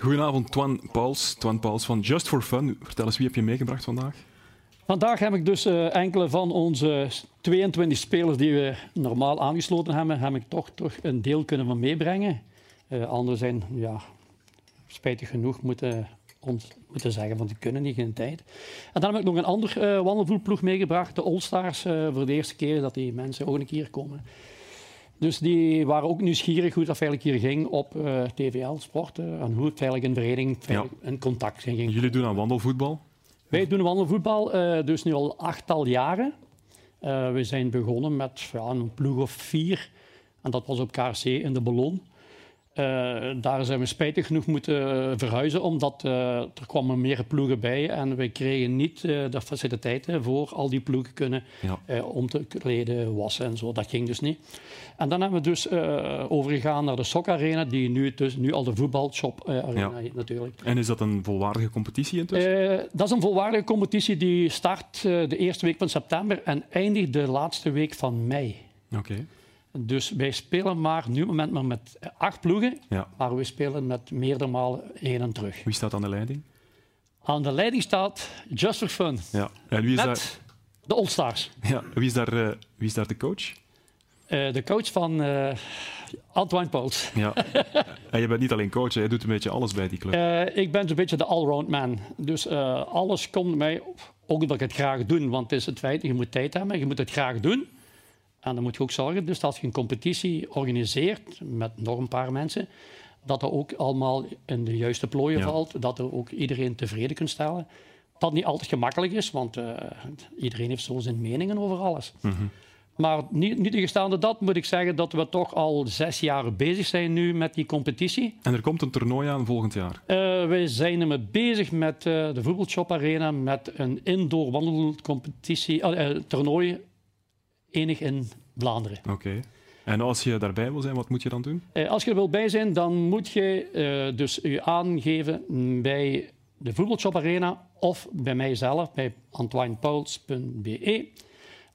Goedenavond, Twan Pauls. Twan Pauls van Just for Fun. Vertel eens, wie heb je meegebracht vandaag? Vandaag heb ik dus uh, enkele van onze 22 spelers die we normaal aangesloten hebben, heb ik toch terug een deel kunnen van meebrengen. Uh, anderen zijn, ja, spijtig genoeg, moeten ons moeten zeggen van die kunnen niet, geen tijd. En dan heb ik nog een ander uh, wandelvoetploeg meegebracht, de All-Stars, voor de eerste keer dat die mensen ook een keer komen. Dus die waren ook nieuwsgierig hoe dat eigenlijk hier ging op uh, TVL Sport. en hoe het eigenlijk in vereniging in contact ging. Jullie doen aan wandelvoetbal? Wij doen wandelvoetbal uh, dus nu al achttal jaren. Uh, we zijn begonnen met ja, een ploeg of vier. En dat was op KRC in de Ballon. Uh, daar zijn we spijtig genoeg moeten verhuizen, omdat uh, er kwamen meer ploegen bij en we kregen niet uh, de faciliteiten voor al die ploegen kunnen ja. om te kleden, wassen en zo. Dat ging dus niet. En dan hebben we dus overgegaan naar de Sok Arena, die nu, dus, nu al de voetbalshop arena ja. natuurlijk. En is dat een volwaardige competitie intussen? dat is een volwaardige competitie die start de eerste week van september en eindigt de laatste week van mei. Oké. Okay. Dus wij spelen maar nu moment maar met acht ploegen, ja. maar we spelen met meerdere malen heen en terug. Wie staat aan de leiding? Aan de leiding staat Just for Fun. Ja. En wie is met daar... de All-Stars. Ja. Wie, is daar, uh, wie is daar de coach? Uh, de coach van uh, Antoine Pauls. Ja. en je bent niet alleen coach, je doet een beetje alles bij die club. ik ben zo'n beetje de all-round man. Dus alles komt mij. Ook dat ik het graag doe, want het is het feit, je moet tijd hebben, je moet het graag doen. En dan moet je ook zorgen dus dat je een competitie organiseert met nog een paar mensen, dat er ook allemaal in de juiste plooien ja. valt, dat er ook iedereen tevreden kunt stellen. Dat niet altijd gemakkelijk is, want uh, iedereen heeft zo zijn meningen over alles. Mm -hmm. Maar niet, niet gestaande dat moet ik zeggen dat we toch al zes jaar bezig zijn nu met die competitie. En er komt een toernooi aan volgend jaar? Uh, wij zijn ermee bezig met uh, de Voetbalshop Arena met een indoor wandelcompetitie, toernooi enig in Vlaanderen. Oké. Okay. En als je daarbij wil zijn, wat moet je dan doen? Uh, als je er wil bij zijn, dan moet je uh, dus je aangeven bij de Voetbalshop Arena of bij mijzelf, bij antoinepauls.be.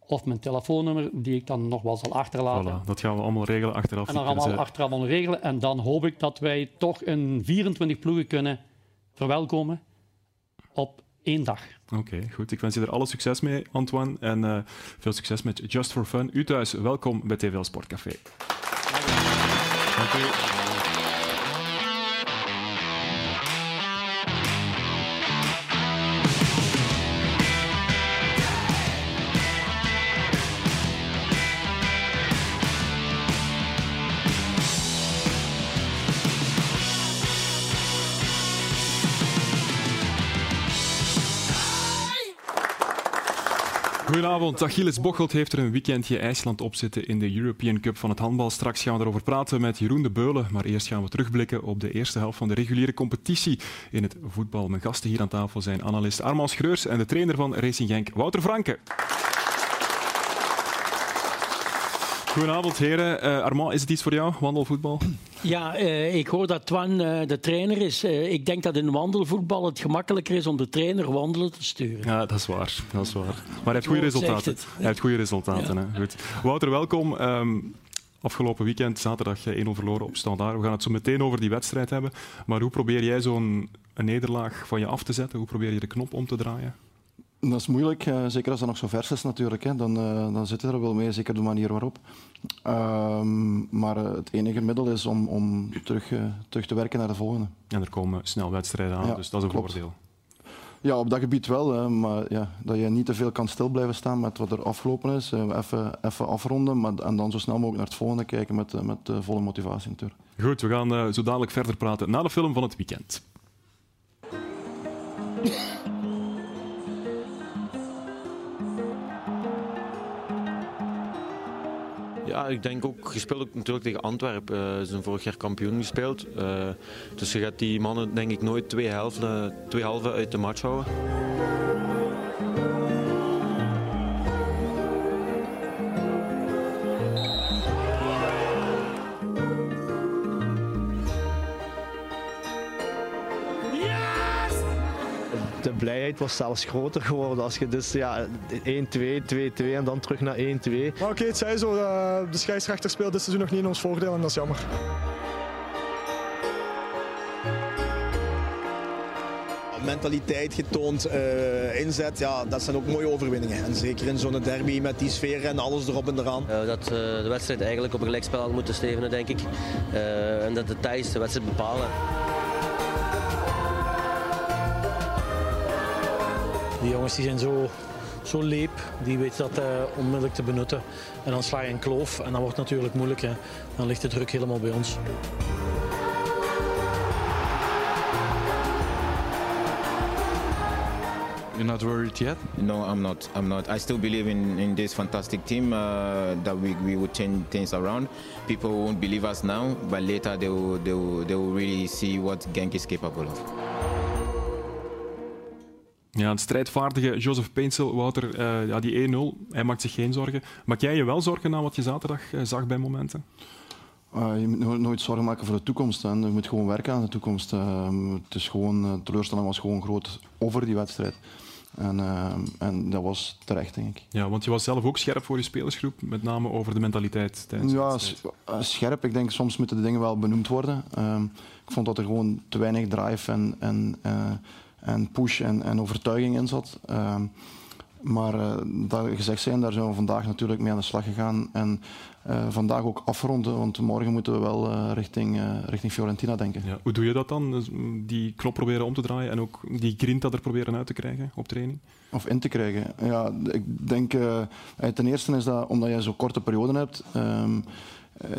Of mijn telefoonnummer, die ik dan nog wel zal achterlaten. Voilà, dat gaan we allemaal regelen achteraf. En dan gaan we allemaal achteraf allemaal regelen. En dan hoop ik dat wij toch een 24 ploegen kunnen verwelkomen op één dag. Oké, okay, goed. Ik wens je er alle succes mee, Antoine. En uh, veel succes met Just for Fun. U thuis, welkom bij TVL Sportcafé. Dank u. Goedenavond. Achilles Bocholt heeft er een weekendje IJsland op zitten in de European Cup van het handbal. Straks gaan we erover praten met Jeroen de Beulen. Maar eerst gaan we terugblikken op de eerste helft van de reguliere competitie in het voetbal. Mijn gasten hier aan tafel zijn analist Armand Schreurs en de trainer van Racing Genk, Wouter Franke. Goedenavond, heren. Uh, Armand, is het iets voor jou, wandelvoetbal? Ja, uh, ik hoor dat Twan uh, de trainer is. ik denk dat in wandelvoetbal het gemakkelijker is om de trainer wandelen te sturen. Ja, dat is waar. Dat is waar. Maar hij heeft goede resultaten. Hij heeft goede resultaten. Ja. Hè? Goed. Wouter, welkom. Um, afgelopen weekend, zaterdag 1-0 verloren op Standaard. We gaan het zo meteen over die wedstrijd hebben. Maar hoe probeer jij zo'n nederlaag van je af te zetten? Hoe probeer je de knop om te draaien? Dat is moeilijk, uh, zeker als dat nog zo vers is natuurlijk. Hè. Dan, uh, dan zit er wel mee, zeker de manier waarop. Um, maar uh, het enige middel is om, om terug, terug te werken naar de volgende. En er komen snel wedstrijden aan, ja, dus dat is een klopt. voordeel. Ja, op dat gebied wel. Hè, maar ja, dat je niet te veel kan stil blijven staan met wat er afgelopen is. Even, even afronden maar, en dan zo snel mogelijk naar het volgende kijken met, met volle motivatie natuurlijk. Goed, we gaan zo dadelijk verder praten na de film van het weekend. Ja, ik denk ook, je speelt ook natuurlijk tegen Antwerpen. Uh, ze zijn vorig jaar kampioen gespeeld. Uh, dus je gaat die mannen denk ik nooit twee helften, twee halven uit de match houden. Blijheid was zelfs groter geworden. Als je dus ja, 1-2, 2-2 en dan terug naar 1-2. Maar oké, okay, het zij zo. Uh, de scheidsrechter speelt dit seizoen nog niet in ons voordeel en dat is jammer. mentaliteit getoond, uh, inzet. Ja, dat zijn ook mooie overwinningen. En zeker in zo'n derby met die sfeer en alles erop en eraan. Uh, dat de wedstrijd eigenlijk op een gelijkspel had moeten stevenen, denk ik. en dat de details de wedstrijd bepalen. Die jongens die zijn zo, zo leep, die weten dat uh, onmiddellijk te benutten. En dan sla je een kloof en dan wordt het natuurlijk moeilijk. Hè. Dan ligt de druk helemaal bij ons. You're not worried yet? No, I'm not. I'm not. I still believe in, in this fantastic team uh, that we, we would change things around. People won't believe us now, but later they will, they will, they will really see what Genk is capable of. Ja, een strijdvaardige Joseph Peinsel, Wouter, uh, ja, die 1-0, hij maakt zich geen zorgen. Maak jij je wel zorgen na wat je zaterdag uh, zag bij momenten? Uh, je moet nooit zorgen maken voor de toekomst. En je moet gewoon werken aan de toekomst. het is gewoon, teleurstelling was gewoon groot over die wedstrijd. En, en, dat was terecht, denk ik. Ja, want je was zelf ook scherp voor je spelersgroep, met name over de mentaliteit tijdens Ja, scherp. Ik denk soms moeten de dingen wel benoemd worden. Ehm, ik vond dat er gewoon te weinig drive en, en en push en, en overtuiging in zat. Ehm, maar uh, dat gezegd zijn, daar zijn we vandaag natuurlijk mee aan de slag gegaan. En uh, vandaag ook afronden, want morgen moeten we wel uh, richting, richting Fiorentina denken. Ja, hoe doe je dat dan? Dus, mm, die knop proberen om te draaien en ook die grinta er proberen uit te krijgen op training? Of in te krijgen. Ja, ik denk ten eerste is dat omdat je zo'n korte periode hebt, um,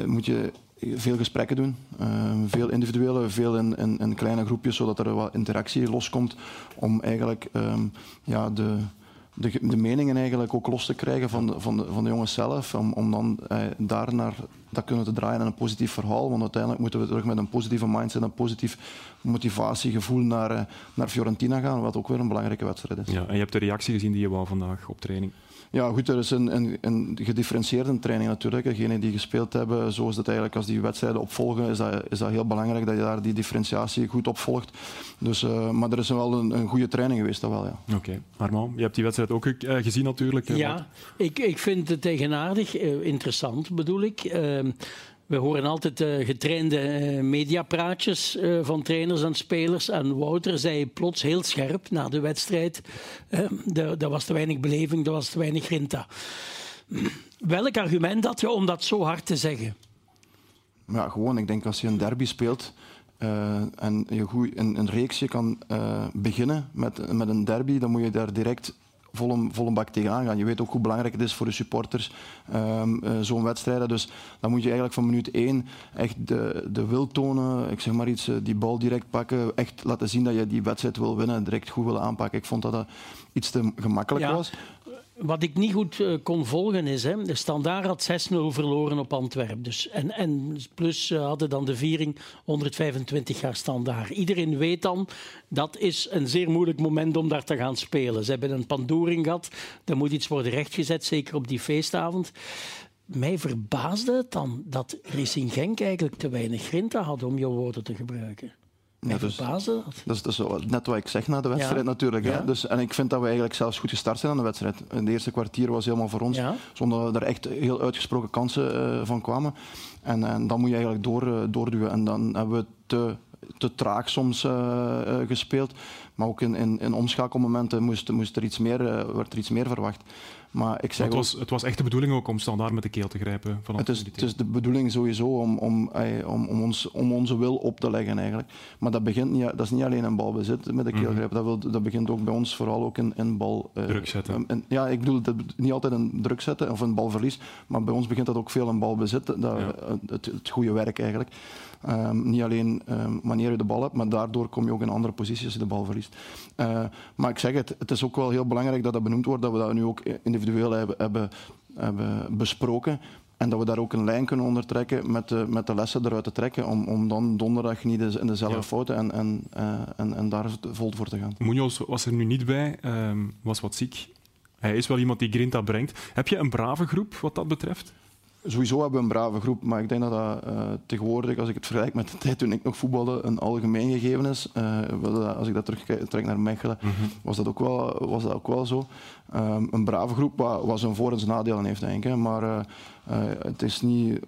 moet je veel gesprekken doen. Ehm, veel individuele, veel in, in, in, kleine groepjes, zodat er wat interactie loskomt. Om eigenlijk um, ja, de, de, de, meningen eigenlijk ook los te krijgen van de, van de, van de jongens zelf. Om, om dan eh, daar naar dat kunnen te draaien in een positief verhaal. Want uiteindelijk moeten we terug met een positieve mindset, een positief motivatiegevoel naar, uh, naar Fiorentina gaan. Wat ook weer een belangrijke wedstrijd is. Ja, en je hebt de reactie gezien die je wou vandaag op training. Ja, goed, er is een, een, een gedifferentieerde training natuurlijk. Degenen die gespeeld hebben, zo is het eigenlijk als die wedstrijden opvolgen, is dat, is dat heel belangrijk dat je daar die differentiatie goed opvolgt. Dus, uh, maar er is wel een, een goede training geweest, dat wel, ja. Oké. Okay. Armand, je hebt die wedstrijd ook uh, gezien natuurlijk. Ja, ik, ik vind het tegenaardig, uh, interessant bedoel ik. We horen altijd uh, getrainde uh, mediapraatjes uh, van trainers en spelers. En Wouter zei plots heel scherp na de wedstrijd: er was te weinig beleving, er was te weinig grinta. Welk argument had je om dat zo hard te zeggen? Ja, gewoon. Ik denk als je een derby speelt en je goed, een, een reeksje kan beginnen met, met een derby, dan moet je daar direct volle, volle bak tegenaan gaan. Je weet ook hoe belangrijk het is voor de supporters, um, uh, zo'n wedstrijden. Dus dan moet je eigenlijk van minuut één echt de, de wil tonen, ik zeg maar iets, uh, die bal direct pakken, echt laten zien dat je die wedstrijd wil winnen, direct goed wil aanpakken. Ik vond dat dat iets te gemakkelijk ja. was. Wat ik niet goed uh, kon volgen is, hè, de Standaard had 6-0 verloren op Antwerpen. Dus, en, en plus hadden dan de viering 125 jaar Standaard. Iedereen weet dan, dat is een zeer moeilijk moment om daar te gaan spelen. Ze hebben een pandoering gehad, er moet iets worden rechtgezet, zeker op die feestavond. Mij verbaasde het dan dat Racing Genk eigenlijk te weinig grinta had, om jouw woorden te gebruiken. Ja, dus, dat, is, net wat ik zeg na de wedstrijd natuurlijk. Hè? Dus, en ik vind dat we eigenlijk zelfs goed gestart zijn aan de wedstrijd. In de eerste kwartier was helemaal voor ons, zonder dat er echt heel uitgesproken kansen uh, van kwamen. En, en, dan moet je eigenlijk door, uh, doorduwen. En dan hebben we te, te traag soms uh, gespeeld. Maar ook in, in, in omschakelmomenten moest, moest er iets meer, werd er iets meer verwacht. Maar ik zeg het, was, het was echt de bedoeling ook om standaard met de keel te grijpen. Het is, het is de bedoeling sowieso om, om, om, om, ons, om onze wil op te leggen eigenlijk. Maar dat, begint niet, dat is niet alleen een balbezit met de keel mhm. grijpen. Dat, wil, dat begint ook bij ons vooral ook in, in bal... Uh, druk zetten. In, ja, ik bedoel dat, niet altijd een druk zetten of een balverlies. Maar bij ons begint dat ook veel in balbezit. Dat, het, het goede werk eigenlijk. Um, niet alleen um, wanneer je de bal hebt, maar daardoor kom je ook in andere posities als je de bal verliest. Uh, maar ik zeg het, het is ook wel heel belangrijk dat dat benoemd wordt, dat we dat nu ook individueel hebben, hebben, hebben besproken. En dat we daar ook een lijn kunnen ondertrekken met de, met de lessen eruit te trekken, om, om dan donderdag niet in dezelfde ja. fouten en, en, uh, en, en daar vol voor te gaan. Munoz was er nu niet bij, um, was wat ziek. Hij is wel iemand die grinta brengt. Heb je een brave groep wat dat betreft? Sowieso hebben we een brave groep, maar ik denk dat dat uh, tegenwoordig, als ik het vergelijk met de tijd toen ik nog voetbalde, een algemeen gegeven is. Uh, als ik dat terugtrek naar Mechelen, mm -hmm. was, dat ook wel, was dat ook wel zo. Um, een brave groep wat, wat zijn voor- en zijn nadelen heeft, denk ik. Maar uh, het is niet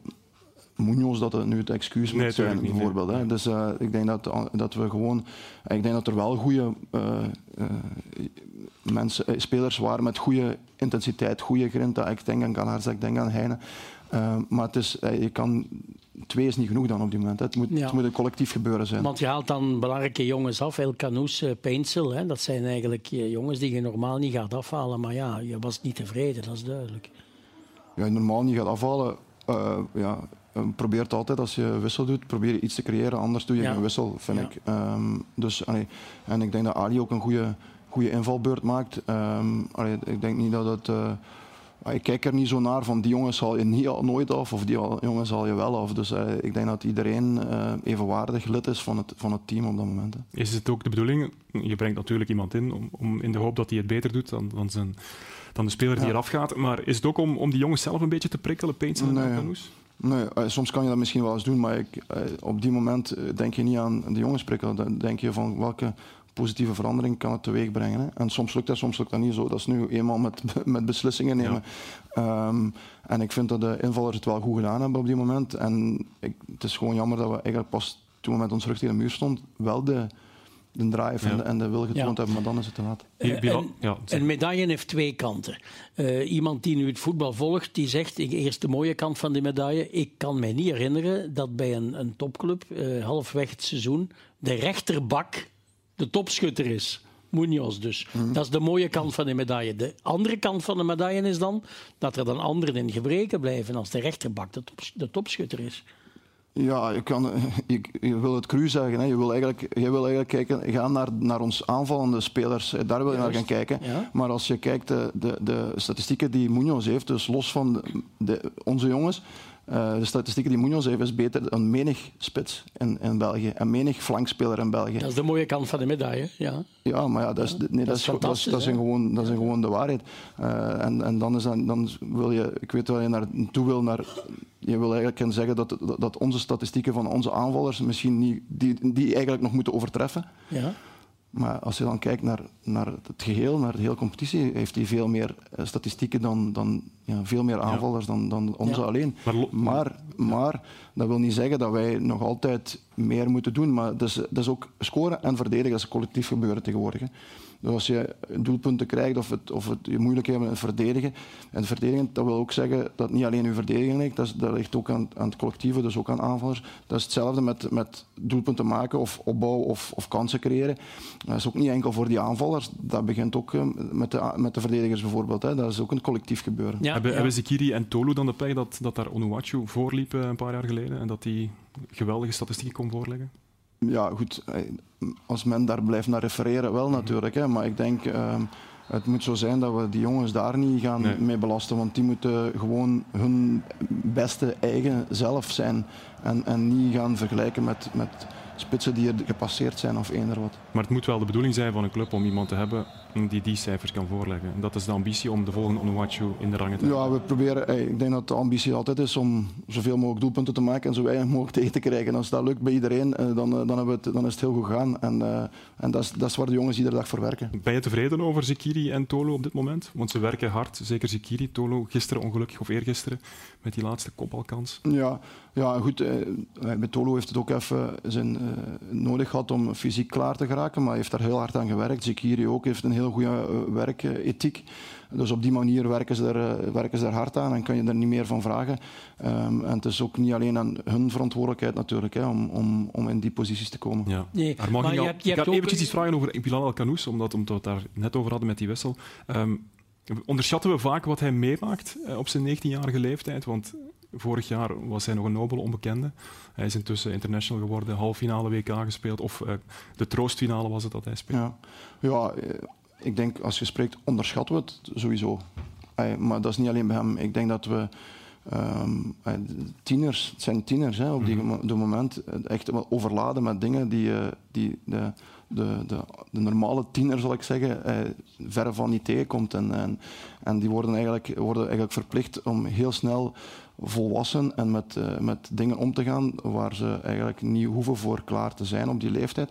Munoz dat het nu het excuus Nee, moet zijn, niet, bijvoorbeeld. Hè. Dus eh, ik denk dat, dat we gewoon... Ik denk dat er wel goede mensen, eh, spelers waren met goede intensiteit, goede grinta. Ik denk aan Galarza, ik denk aan Heine. Uh, maar het is, je kan, twee is niet genoeg dan op dit moment. Hè. Het, moet, Ja. het moet een collectief gebeuren zijn. Want je haalt dan belangrijke jongens af. El Canoes, uh, Peinsel. Hè. Dat zijn eigenlijk eh, jongens die je normaal niet gaat afhalen. Maar ja, je was niet tevreden, dat is duidelijk. Ja, je normaal niet gaat afhalen. Uh, ja, probeert altijd als je wissel doet, probeer je iets te creëren. Anders doe je Ja. geen wissel, vind Ja. ik. Um, dus, allee, en ik denk dat Ali ook een goede, goede invalbeurt maakt. Um, allee, ik denk niet dat het... Uh, ik kijk er niet zo naar van die jongens zal je niet al, nooit af of die jongens zal je wel af. Dus uh, ik denk dat iedereen uh, evenwaardig lid is van het, van het team op dat moment. Hè. Is het ook de bedoeling, je brengt natuurlijk iemand in om, om in de hoop dat hij het beter doet dan, dan, zijn, dan de speler die Ja. eraf gaat, maar is het ook om, om die jongens zelf een beetje te prikkelen, Peetsel en Nee. Canoes? Nee, eh, soms kan je dat misschien wel eens doen, maar ik, eh, op die moment eh, denk je niet aan de jongens prikkelen. Dan denk je van welke positieve verandering kan het teweeg brengen. Hè? En soms lukt dat, soms lukt dat niet zo. Dat is nu eenmaal met, met beslissingen nemen. Ehm, en ik vind dat de invallers het wel goed gedaan hebben op die moment. En ik, het is gewoon jammer dat we eigenlijk pas toen we met ons rug tegen de muur stond, wel de, de drive en, de, en de wil getoond Ja. hebben, maar dan is het te laat. Eh, Bilal- en- ja, zeg. Een medaille heeft twee kanten. Eh, iemand die nu het voetbal volgt, die zegt, ik- eerst de mooie kant van die medaille. Ik kan mij niet herinneren dat bij een, een topclub, eh, halfweg het seizoen, de rechterbak de topschutter is. Munoz dus. Dat is de mooie kant van de medaille. De andere kant van de medaille is dan dat er dan anderen in gebreken blijven als de rechterbak de, top, de topschutter is. Ja, je, kan, je, je wil het cru zeggen. Hè. Je, wil eigenlijk, je wil eigenlijk kijken, gaan naar, naar ons aanvallende spelers. Eh, Daar wil je naar gaan kijken. ja. Maar als je kijkt, de, de, de statistieken die Munoz heeft, dus los van de- onze jongens, eh, de statistieken die Munoz heeft, is beter dan menig spits in, in België. En menig flankspeler in België. Dat is de mooie kant van de medaille. Ja. Ja, maar ja, dat is, nee, dat is dat is, dat gewoon, dat is gewoon de waarheid. Eh, en en dan, is dan wil je, ik weet waar je naartoe wil, naar, je wil eigenlijk zeggen dat, dat, dat onze statistieken van onze aanvallers misschien niet, die, die eigenlijk nog moeten overtreffen. Ja. Maar als je dan kijkt naar, naar het geheel, naar de hele competitie, heeft hij veel meer eh, statistieken dan, dan ja, veel meer aanvallers dan, dan onze Ja. alleen. Maar Maar, dat wil niet zeggen dat wij nog altijd meer moeten doen. Maar dat is, dat is ook scoren en verdedigen, dat is een collectief gebeuren tegenwoordig. hè. Dus als je doelpunten krijgt of, het, of het, je moeilijkheden met het verdedigen. En het verdedigen, dat wil ook zeggen dat het niet alleen je verdediging ligt, dat, is, dat ligt ook aan, aan het collectieve, dus ook aan aanvallers. Dat is hetzelfde met, met doelpunten maken of opbouw of, of kansen creëren. Dat is ook niet enkel voor die aanvallers, dat begint ook eh, met de, met de verdedigers bijvoorbeeld. Hè. Dat is ook een collectief gebeuren. Ja, hebben, ja. hebben Zikiri en Tolu dan de pech dat, dat daar Onuachu voorliep eh, een paar jaar geleden en dat die geweldige statistieken kon voorleggen? Ja, goed. eh, Als men daar blijft naar refereren, wel natuurlijk. Hè. Maar ik denk, ehm, het moet zo zijn dat we die jongens daar niet gaan Nee. mee belasten. Want die moeten gewoon hun beste eigen zelf zijn. En, en niet gaan vergelijken met, met spitsen die er gepasseerd zijn of eender wat. Maar het moet wel de bedoeling zijn van een club om iemand te hebben die die cijfers kan voorleggen. En dat is de ambitie om de volgende Onuachu in de rangen te Ja, we proberen, ik denk dat de ambitie altijd is om zoveel mogelijk doelpunten te maken en zo weinig mogelijk tegen te krijgen. En als dat lukt bij iedereen, eh, dan, eh, dan, hebben we het, dan is het heel goed gegaan. En, eh, en dat, is, dat is waar de jongens iedere dag voor werken. Ben je tevreden over Zikiri en Tolo op dit moment? Want ze werken hard, zeker Zikiri. Tolo gisteren ongelukkig, of eergisteren, met die laatste kopbalkans. Ja, ja goed. eh, Bij Tolo heeft het ook even zijn, eh, nodig gehad om fysiek klaar te geraken, maar hij heeft daar heel hard aan gewerkt. Zikiri ook heeft een heel goede eh, werkethiek. Dus op die manier werken ze, er, eh, werken ze er hard aan en kan je er niet meer van vragen. Ehm, en het is ook niet alleen aan hun verantwoordelijkheid natuurlijk hè, om, om, om in die posities te komen. Ja. Nee, maar je hebt- je ik hebt ga ook- eventjes iets vragen over Bilal El Canoes, omdat, omdat we het daar net over hadden met die wissel. Ehm, onderschatten we vaak wat hij meemaakt eh, op zijn 19-jarige leeftijd? Want vorig jaar was hij nog een nobele onbekende. Hij is intussen international geworden, halffinale WK gespeeld, of eh, de troostfinale was het dat hij speelde. Ja, ja eh, ik denk als je spreekt, onderschatten we het sowieso. Maar dat is niet alleen bij hem. Ik denk dat we. ehm, eh, tieners, het zijn tieners hè, op die de moment. eh, Echt overladen met dingen die, die de, de, de, de normale tiener, zal ik zeggen, eh, verre van niet tegenkomt. En, en, en die worden eigenlijk, worden eigenlijk verplicht om heel snel volwassen en met, eh, met dingen om te gaan waar ze eigenlijk niet hoeven voor klaar te zijn op die leeftijd.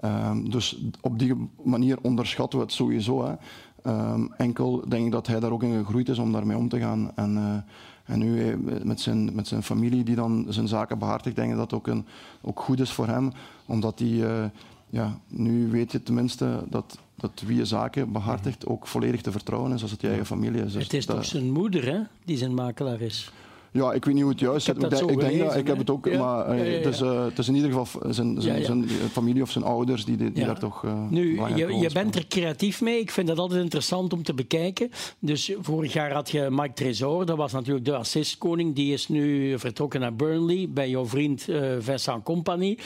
Ehm, dus op die manier onderschatten we het sowieso. Hè. Ehm, enkel denk ik dat hij daar ook in gegroeid is om daarmee om te gaan. En, En nu eh, met zijn, met zijn familie die dan zijn zaken behartigt, denk ik dat ook, een, ook goed is voor hem. Omdat hij, eh, ja, nu weet je tenminste dat, dat wie je zaken behartigt ook volledig te vertrouwen is als het je eigen familie is. Dus het is toch zijn moeder hè, die zijn makelaar is? Ja, ik weet niet hoe het juist zit. Ik, denk, ik denk dat ik heb het ook, ja, maar ja, ja, het, is, uh, het, is, in ieder geval zijn, zijn, zijn familie of zijn ouders die, die, die daar toch. Uh, nu, je, je bent er creatief mee. Ik vind dat altijd interessant om te bekijken. Dus vorig jaar had je Mike Tresor, dat was natuurlijk de assistkoning. Die is nu vertrokken naar Burnley bij jouw vriend uh, Vincent Company.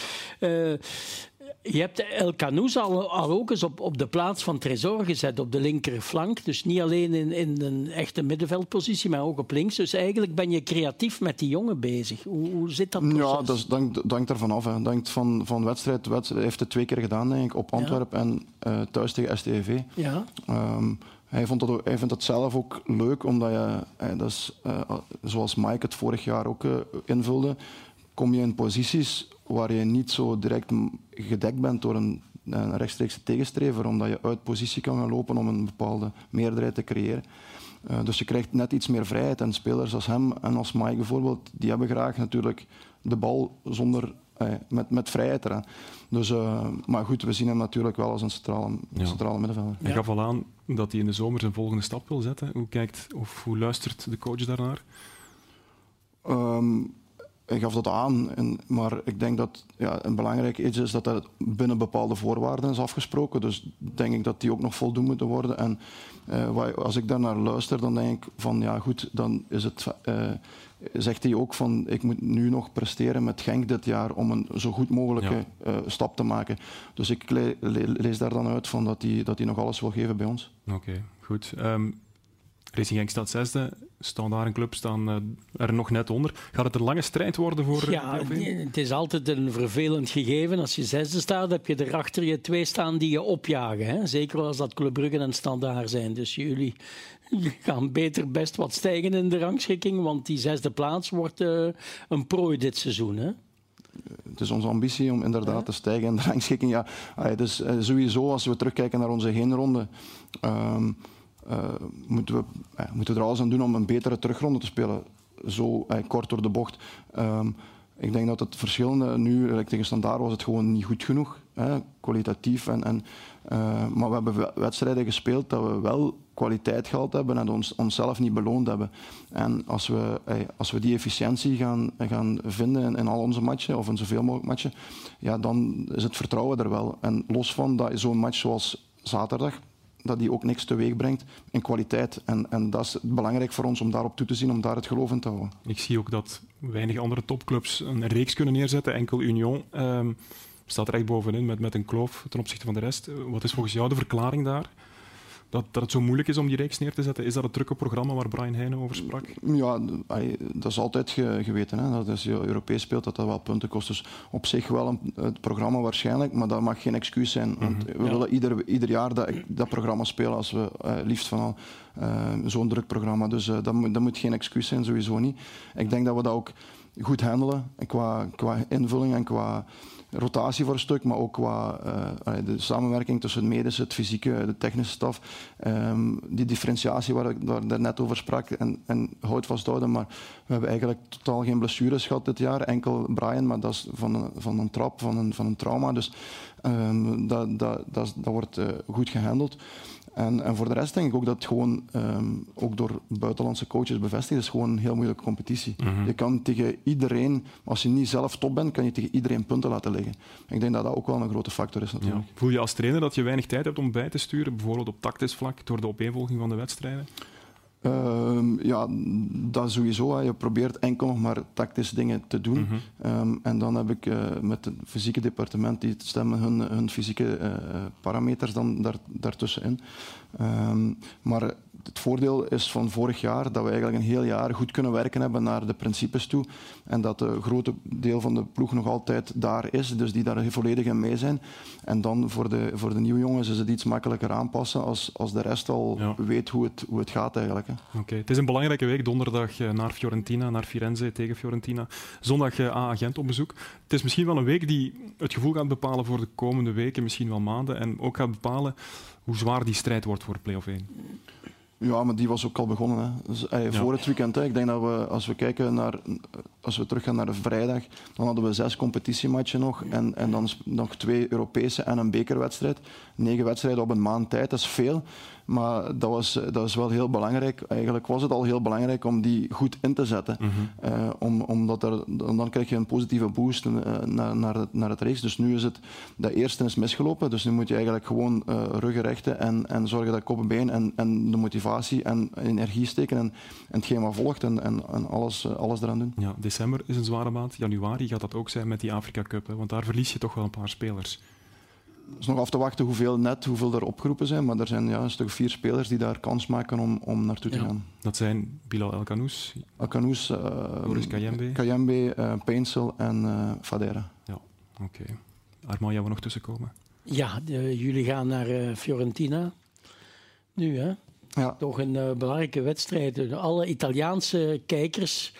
Je hebt El Canoes al, al ook eens op, op de plaats van Tresor gezet, op de linkerflank. Dus niet alleen in, in een echte middenveldpositie, maar ook op links. Dus eigenlijk ben je creatief met die jongen bezig. Hoe, hoe zit dat proces? Ja, dat dankt, dankt ervan af. Hè. Dankt van, van wedstrijd, wedstrijd. Hij heeft het twee keer gedaan, denk ik, op Antwerpen en uh, thuis tegen STV. Ja. Um, hij, vond dat ook, hij vindt het zelf ook leuk, omdat je, dat is, uh, zoals Mike het vorig jaar ook uh, invulde, kom je in posities waar je niet zo direct gedekt bent door een, een rechtstreekse tegenstrever, omdat je uit positie kan gaan lopen om een bepaalde meerderheid te creëren. Uh, dus je krijgt net iets meer vrijheid. En spelers als hem en als Mike bijvoorbeeld, die hebben graag natuurlijk de bal zonder, uh, met, met vrijheid eraan. Dus, uh, maar goed, we zien hem natuurlijk wel als een centrale, ja. centrale middenvelder. Hij gaf al aan dat hij in de zomer zijn volgende stap wil zetten. Hoe kijkt of hoe luistert de coach daarnaar? Um, hij gaf dat aan, en, maar ik denk dat ja, een belangrijk iets is dat dat binnen bepaalde voorwaarden is afgesproken. Dus denk ik dat die ook nog voldoen moeten worden. En uh, als ik daar naar luister, dan denk ik van ja goed, dan is het, uh, zegt hij ook van ik moet nu nog presteren met Genk dit jaar om een zo goed mogelijke ja. uh, stap te maken. Dus ik le le lees daar dan uit van dat hij, dat nog alles wil geven bij ons. Oké, okay, goed. Um, Racing Genk staat zesde. Standaard en Club staan uh, er nog net onder. Gaat het een lange strijd worden voor Ja, het is altijd een vervelend gegeven. Als je zesde staat, heb je erachter je twee staan die je opjagen. Hè? Zeker als dat Club Brugge en Standaard zijn. Dus jullie gaan beter best wat stijgen in de rangschikking. Want die zesde plaats wordt uh, een prooi dit seizoen. Hè? het is onze ambitie om inderdaad ja. te stijgen in de rangschikking. Ja, dus sowieso, als we terugkijken naar onze heenronde, um, uh, moeten, we, uh, moeten er alles aan doen om een betere terugronde te spelen. Zo uh, kort door de bocht. Um, ik denk dat het verschillende nu, like tegen Standaard was het gewoon niet goed genoeg, hè, kwalitatief. En, en, maar we hebben wedstrijden gespeeld dat we wel kwaliteit gehad hebben en ons, onszelf niet beloond hebben. En als we, als we die efficiëntie gaan, gaan vinden in, in al onze matchen, of in zoveel mogelijk matchen, ja, dan is het vertrouwen er wel. En los van dat zo'n match zoals zaterdag, dat die ook niks teweeg brengt in kwaliteit. En, en dat is belangrijk voor ons om daarop toe te zien, om daar het geloof in te houden. Ik zie ook dat weinig andere topclubs een reeks kunnen neerzetten. Enkel Union um, staat er echt bovenin met, met een kloof ten opzichte van de rest. Wat is volgens jou de verklaring daar? Dat, dat het zo moeilijk is om die reeks neer te zetten? Is dat het drukke programma waar Brian Heijnen over sprak? Ja, dat is altijd ge, geweten. Hè. Dat als je Europees speelt, dat dat wel punten kost. Dus op zich wel een, het programma waarschijnlijk, maar dat mag geen excuus zijn. Want we ja. willen ieder, ieder jaar dat, dat programma spelen als we uh, liefst van al uh, zo'n druk programma. Dus uh, dat, moet, dat moet geen excuus zijn, sowieso niet. Ik denk dat we dat ook goed handelen qua, qua invulling en qua rotatie voor een stuk, maar ook qua uh, de samenwerking tussen het medische, het fysieke, de technische staf. Um, die differentiatie waar ik daar net over sprak en, en hout vasthouden. Maar we hebben eigenlijk totaal geen blessures gehad dit jaar. Enkel Brian, maar dat is van een, van een trap, van een, van een trauma. Dus um, dat, dat, dat, wordt uh, goed gehandeld. En, en, voor de rest denk ik ook dat het gewoon, um, ook door buitenlandse coaches bevestigd is, gewoon een heel moeilijke competitie. Mm -hmm. Je kan tegen iedereen, als je niet zelf top bent, kan je tegen iedereen punten laten liggen. Ik denk dat dat ook wel een grote factor is natuurlijk. Ja. Voel je als trainer dat je weinig tijd hebt om bij te sturen, bijvoorbeeld op tactisch vlak, door de opeenvolging van de wedstrijden? Uh, ja, dat sowieso. Hè. Je probeert enkel nog maar tactisch dingen te doen. Mm -hmm. um, en dan heb ik uh, met het fysieke departement, die stemmen hun, hun fysieke uh, parameters dan daar, daartussenin. Um, maar het voordeel is van vorig jaar dat we eigenlijk een heel jaar goed kunnen werken hebben naar de principes toe. En dat een grote deel van de ploeg nog altijd daar is, dus die daar volledig in mee zijn. En dan voor de, voor de nieuwe jongens is het iets makkelijker aanpassen als, als de rest al ja. weet hoe het, hoe het gaat eigenlijk. Oké, okay. Het is een belangrijke week, donderdag naar Fiorentina, naar Firenze tegen Fiorentina. Zondag A-agent op bezoek. Het is misschien wel een week die het gevoel gaat bepalen voor de komende weken, misschien wel maanden. En ook gaat bepalen hoe zwaar die strijd wordt voor play-off 1. Ja, maar die was ook al begonnen. Hè. Dus, eh, voor het weekend. Hè. Ik denk dat we, als we kijken naar, als we teruggaan naar de vrijdag, dan hadden we zes competitiematchen nog en, en dan nog twee Europese en een bekerwedstrijd. Negen wedstrijden op een maand tijd, dat is veel. Maar dat, was, dat is wel heel belangrijk. Eigenlijk was het al heel belangrijk om die goed in te zetten. Mm om, omdat er, dan krijg je een positieve boost uh, naar, naar, het, naar het race. Dus nu is het, de eerste is misgelopen. Dus nu moet je eigenlijk gewoon uh, ruggen rechten en, en zorgen dat kop en been en, en de motivatie en energie steken. En, en hetgeen wat volgt en, en, en alles, alles eraan doen. Ja, december is een zware maand. Januari gaat dat ook zijn met die Afrika Cup. Hè, want daar verlies je toch wel een paar spelers. Het is nog af te wachten hoeveel net, hoeveel er opgeroepen zijn. Maar er zijn ja, een stuk vier spelers die daar kans maken om, om naartoe te gaan. Dat zijn Bilal El Kanous, El Kanous uh, Boris Kayembe, Kayembe uh, Peinsel en uh, Fadera. Ja, oké. Okay. Armand, jij wil nog tussenkomen? Ja, de, jullie gaan naar Fiorentina. Nu, hè? Ja. Toch een belangrijke wedstrijd. Alle Italiaanse kijkers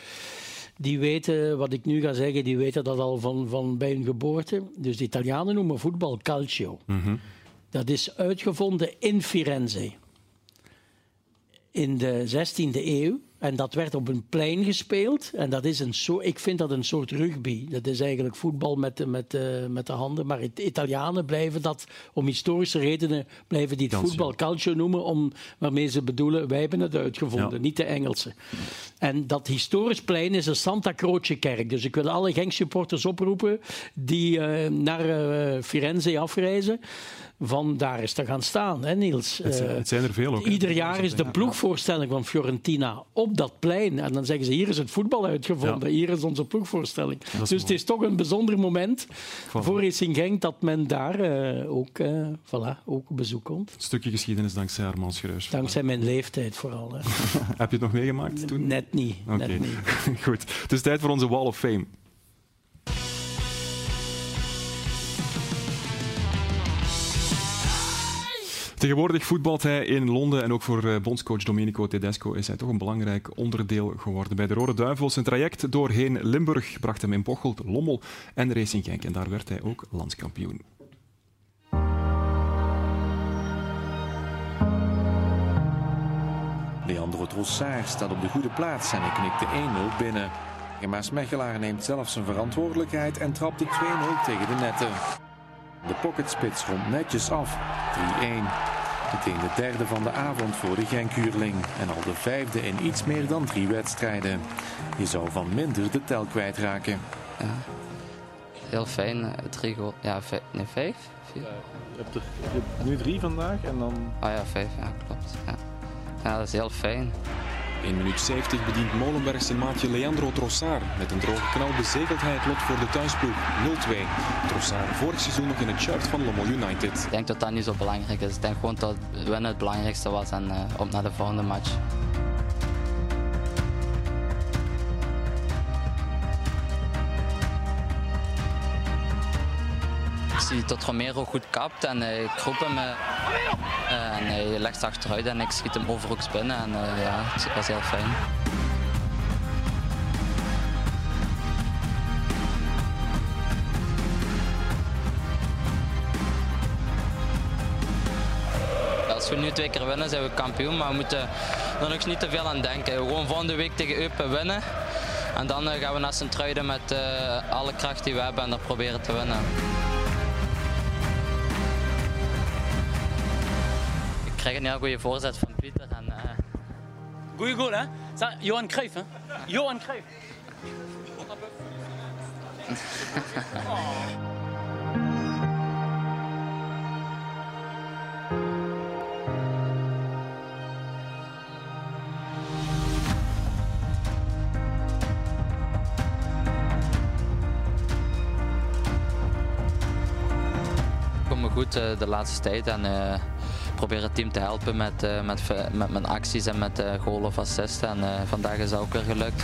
die weten, wat ik nu ga zeggen, die weten dat al van, van bij hun geboorte. Dus de Italianen noemen voetbal calcio. Mm Dat is uitgevonden in Firenze. In de 16e eeuw. En dat werd op een plein gespeeld. En dat is een soort, ik vind dat een soort rugby. Dat is eigenlijk voetbal met, met, uh, met de handen. Maar het, Italianen blijven dat, om historische redenen, blijven die het voetbal calcio noemen. Om, waarmee ze bedoelen, wij hebben het uitgevonden, niet de Engelsen. En dat historisch plein is een Santa Croce kerk. Dus ik wil alle Genk supporters oproepen die uh, naar uh, Firenze afreizen van daar is te gaan staan, hè Niels? Het, uh, het zijn er veel ook. Ieder jaar is de ploegvoorstelling van Fiorentina op dat plein. En dan zeggen ze, hier is het voetbal uitgevonden, hier is onze ploegvoorstelling. Is dus mooi. het is toch een bijzonder moment voilà. voor Racing Genk dat men daar uh, ook, uh, voilà, ook op bezoek komt. Een stukje geschiedenis dankzij Armand Schreurs. Dankzij mijn leeftijd vooral. Heb je het nog meegemaakt toen? Net niet. Okay. Net niet. Goed, het is tijd voor onze Wall of Fame. Tegenwoordig voetbalt hij in Londen en ook voor bondscoach Domenico Tedesco is hij toch een belangrijk onderdeel geworden. Bij de Rode Duivels zijn traject doorheen Limburg bracht hem in Bocholt, Lommel en Racing Genk. En daar werd hij ook landskampioen. Leandro Trossard staat op de goede plaats en hij knikt de 1-0 binnen. Maas Mechelaar neemt zelf zijn verantwoordelijkheid en trapt de 2-0 tegen de netten. De pocketspits rond netjes af. 3-1. Meteen de derde van de avond voor de Genkuurling. En al de vijfde in iets meer dan drie wedstrijden. Je zou van minder de tel kwijtraken. Ja, heel fijn. Drie goal. Ja, vijf, nee, vijf? Vier. Ja, je, hebt er, je hebt nu drie vandaag en dan... Ah ja, vijf. Ja, klopt. Ja, ja dat is heel fijn. 1 minuut 70 bedient Molenberg zijn maatje Leandro Trossard. Met een droge knal bezegelt hij het lot voor de thuisploeg 0-2. Trossard vorig seizoen nog in het shirt van Lommel United. Ik denk dat dat niet zo belangrijk is. Ik denk gewoon dat winnen het belangrijkste was en uh, op naar de volgende match. Ik zie dat Romero goed kapt en uh, ik roep hem. Uh, en hij legt achteruit en ik schiet hem overhoeks binnen. En uh, ja, het was heel fijn. Als we nu twee keer winnen, zijn we kampioen. Maar we moeten er nog niet te veel aan denken. Gewoon volgende week tegen Eupen winnen. En dan gaan we naar Sint-Truiden met alle kracht die we hebben en er proberen te winnen. Krijg een heel goede voorzet van Pieter. En, uh... Goeie goal, hè? Johan Cruijff, hè? Johan Cruijff. Me goed uh, de laatste tijd en uh, probeer het team te helpen met, uh, met, met mijn acties en met uh, goal of assist. En uh, vandaag is dat ook weer gelukt.